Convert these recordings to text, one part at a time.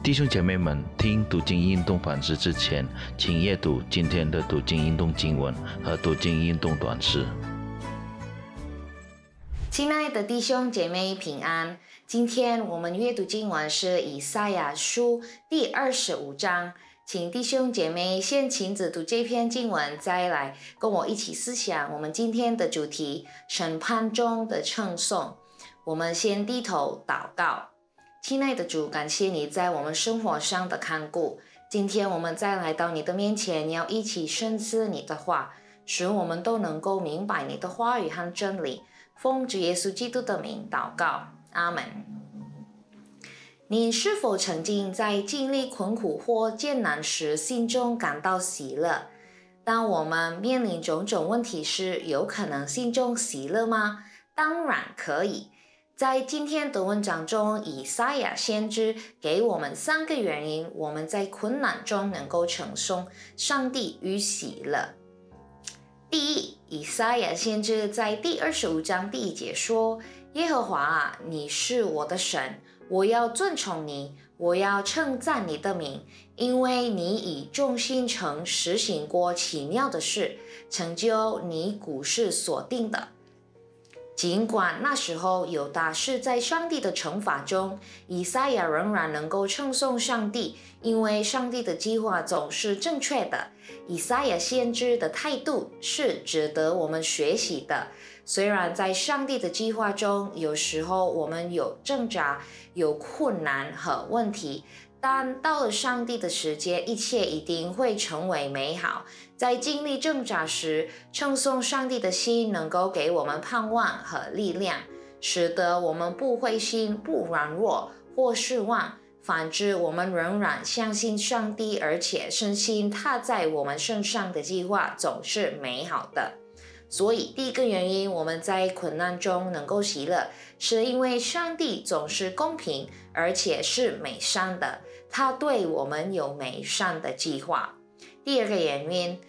弟兄姐妹们，听读经运动反思之前，请阅读今天的读经运动经文和读经运动短诗。亲爱的弟兄姐妹平安，今天我们阅读经文是以赛亚书第二十五章，请弟兄姐妹先亲自读这篇经文，再来跟我一起思想我们今天的主题——审判中的称颂。我们先低头祷告。亲爱的主，感谢你在我们生活上的看顾。今天我们再来到你的面前，要一起深思你的话，使我们都能够明白你的话语和真理。奉主耶稣基督的名祷告，阿门。你是否曾经在经历困苦或艰难时，心中感到喜乐？当我们面临种种问题时，有可能心中喜乐吗？当然可以。在今天的文章中，以赛亚先知给我们三个原因，我们在困难中能够承受上帝与喜乐。第一，以赛亚先知在第二十五章第一节说：“耶和华啊，你是我的神，我要尊崇你，我要称赞你的名，因为你以众心诚实行过奇妙的事，成就你古世所定的。”尽管那时候有大事在上帝的惩罚中，以赛亚仍然能够称颂上帝，因为上帝的计划总是正确的。以赛亚先知的态度是值得我们学习的。虽然在上帝的计划中，有时候我们有挣扎、有困难和问题。但到了上帝的时间，一切一定会成为美好。在经历挣扎时，称颂上帝的心能够给我们盼望和力量，使得我们不灰心、不软弱或失望。反之，我们仍然相信上帝，而且深信他在我们身上的计划总是美好的。所以，第一个原因，我们在困难中能够喜乐，是因为上帝总是公平，而且是美善的。他对我们有美善的计划。第二个原因，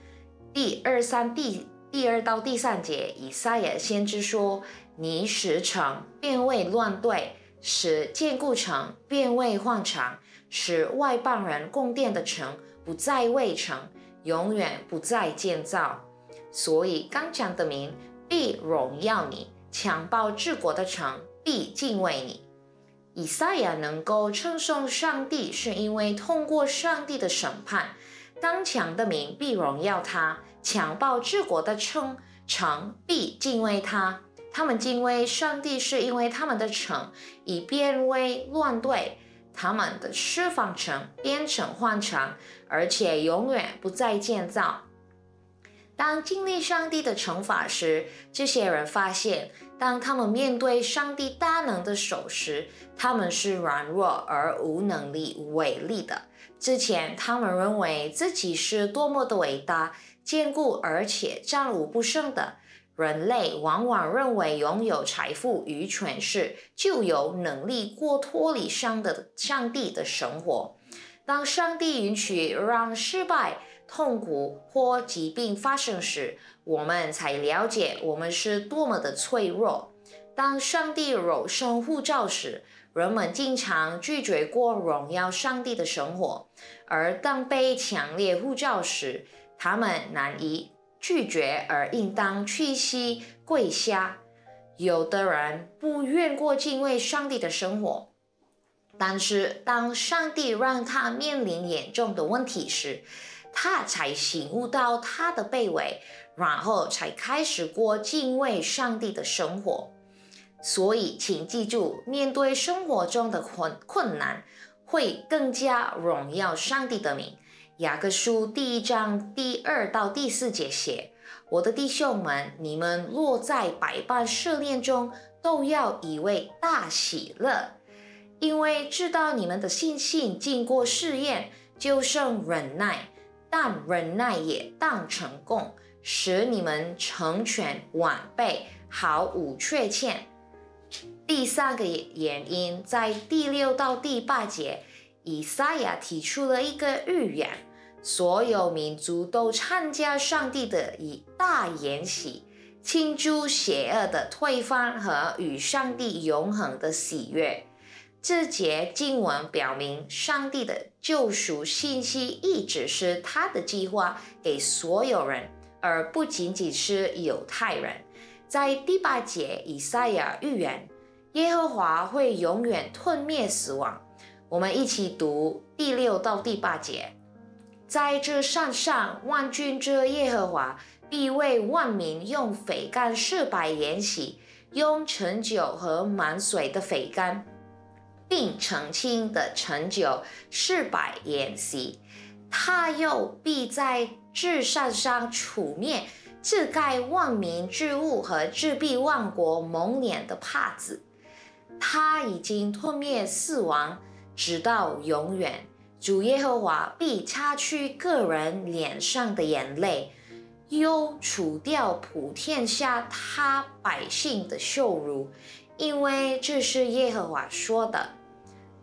第二三第第二到第三节，以赛亚先知说：“泥石城变为乱队，使坚固城变为荒场，使外邦人供殿的城不再为城，永远不再建造。”所以刚强的民必荣耀你，强暴治国的城必敬畏你。以赛亚能够称颂上帝，是因为通过上帝的审判，刚强的民必荣耀他，强暴治国的城城必敬畏他。他们敬畏上帝，是因为他们的城已变为乱队，他们的释放城变成荒城，而且永远不再建造。当经历上帝的惩罚时，这些人发现，当他们面对上帝大能的手时，他们是软弱而无能力、伟力的。之前，他们认为自己是多么的伟大、坚固，而且战无不胜的。人类往往认为拥有财富与权势就有能力过脱离上的上帝的生活。当上帝允许让失败，痛苦或疾病发生时，我们才了解我们是多么的脆弱。当上帝柔声呼召时，人们经常拒绝过荣耀上帝的生活；而当被强烈呼召时，他们难以拒绝，而应当屈膝跪下。有的人不愿过敬畏上帝的生活，但是当上帝让他面临严重的问题时，他才醒悟到他的卑微，然后才开始过敬畏上帝的生活。所以，请记住，面对生活中的困困难，会更加荣耀上帝的名。雅各书第一章第二到第四节写：“我的弟兄们，你们落在百般试炼中，都要以为大喜乐，因为知道你们的信心经过试验，就剩忍耐。”但忍耐也当成功，使你们成全晚辈，毫无缺欠。第三个原因，在第六到第八节，以赛亚提出了一个预言：所有民族都参加上帝的一大筵席，庆祝邪恶的推翻和与上帝永恒的喜悦。这节经文表明，上帝的救赎信息一直是他的计划给所有人，而不仅仅是犹太人。在第八节，以赛亚预言耶和华会永远吞灭死亡。我们一起读第六到第八节。在这山上，万军之耶和华必为万民用肥甘四百筵席，用陈酒和满水的肥甘。并澄清的成就四百筵席，他又必在至善上除灭自盖万民之物和自闭万国蒙脸的帕子。他已经吞灭死亡，直到永远。主耶和华必擦去个人脸上的眼泪，又除掉普天下他百姓的羞辱，因为这是耶和华说的。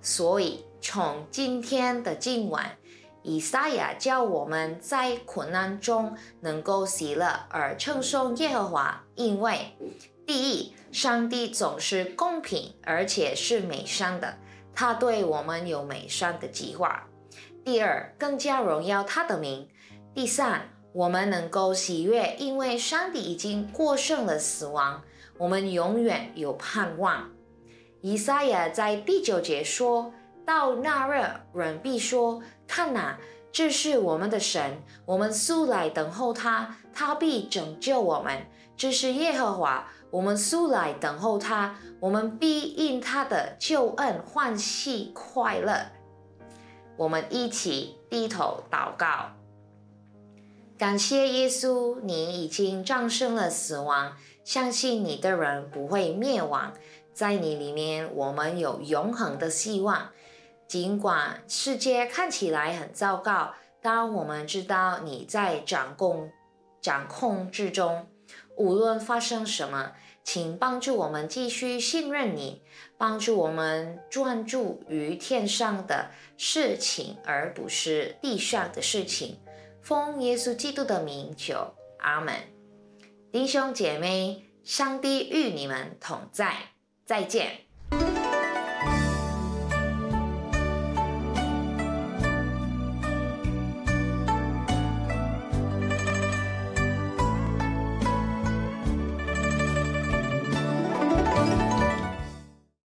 所以，从今天的今晚，以赛亚教我们在困难中能够喜乐而称颂耶和华，因为第一，上帝总是公平而且是美善的，他对我们有美善的计划；第二，更加荣耀他的名；第三，我们能够喜悦，因为上帝已经过胜了死亡，我们永远有盼望。以赛亚在第九节说到：“那日，人必说：看哪，这是我们的神，我们素来等候他，他必拯救我们。这是耶和华，我们素来等候他，我们必因他的救恩欢喜快乐。”我们一起低头祷告，感谢耶稣，你已经战胜了死亡，相信你的人不会灭亡。在你里面，我们有永恒的希望。尽管世界看起来很糟糕，但我们知道你在掌控、掌控之中。无论发生什么，请帮助我们继续信任你，帮助我们专注于天上的事情，而不是地上的事情。奉耶稣基督的名求，阿门。弟兄姐妹，上帝与你们同在。再见。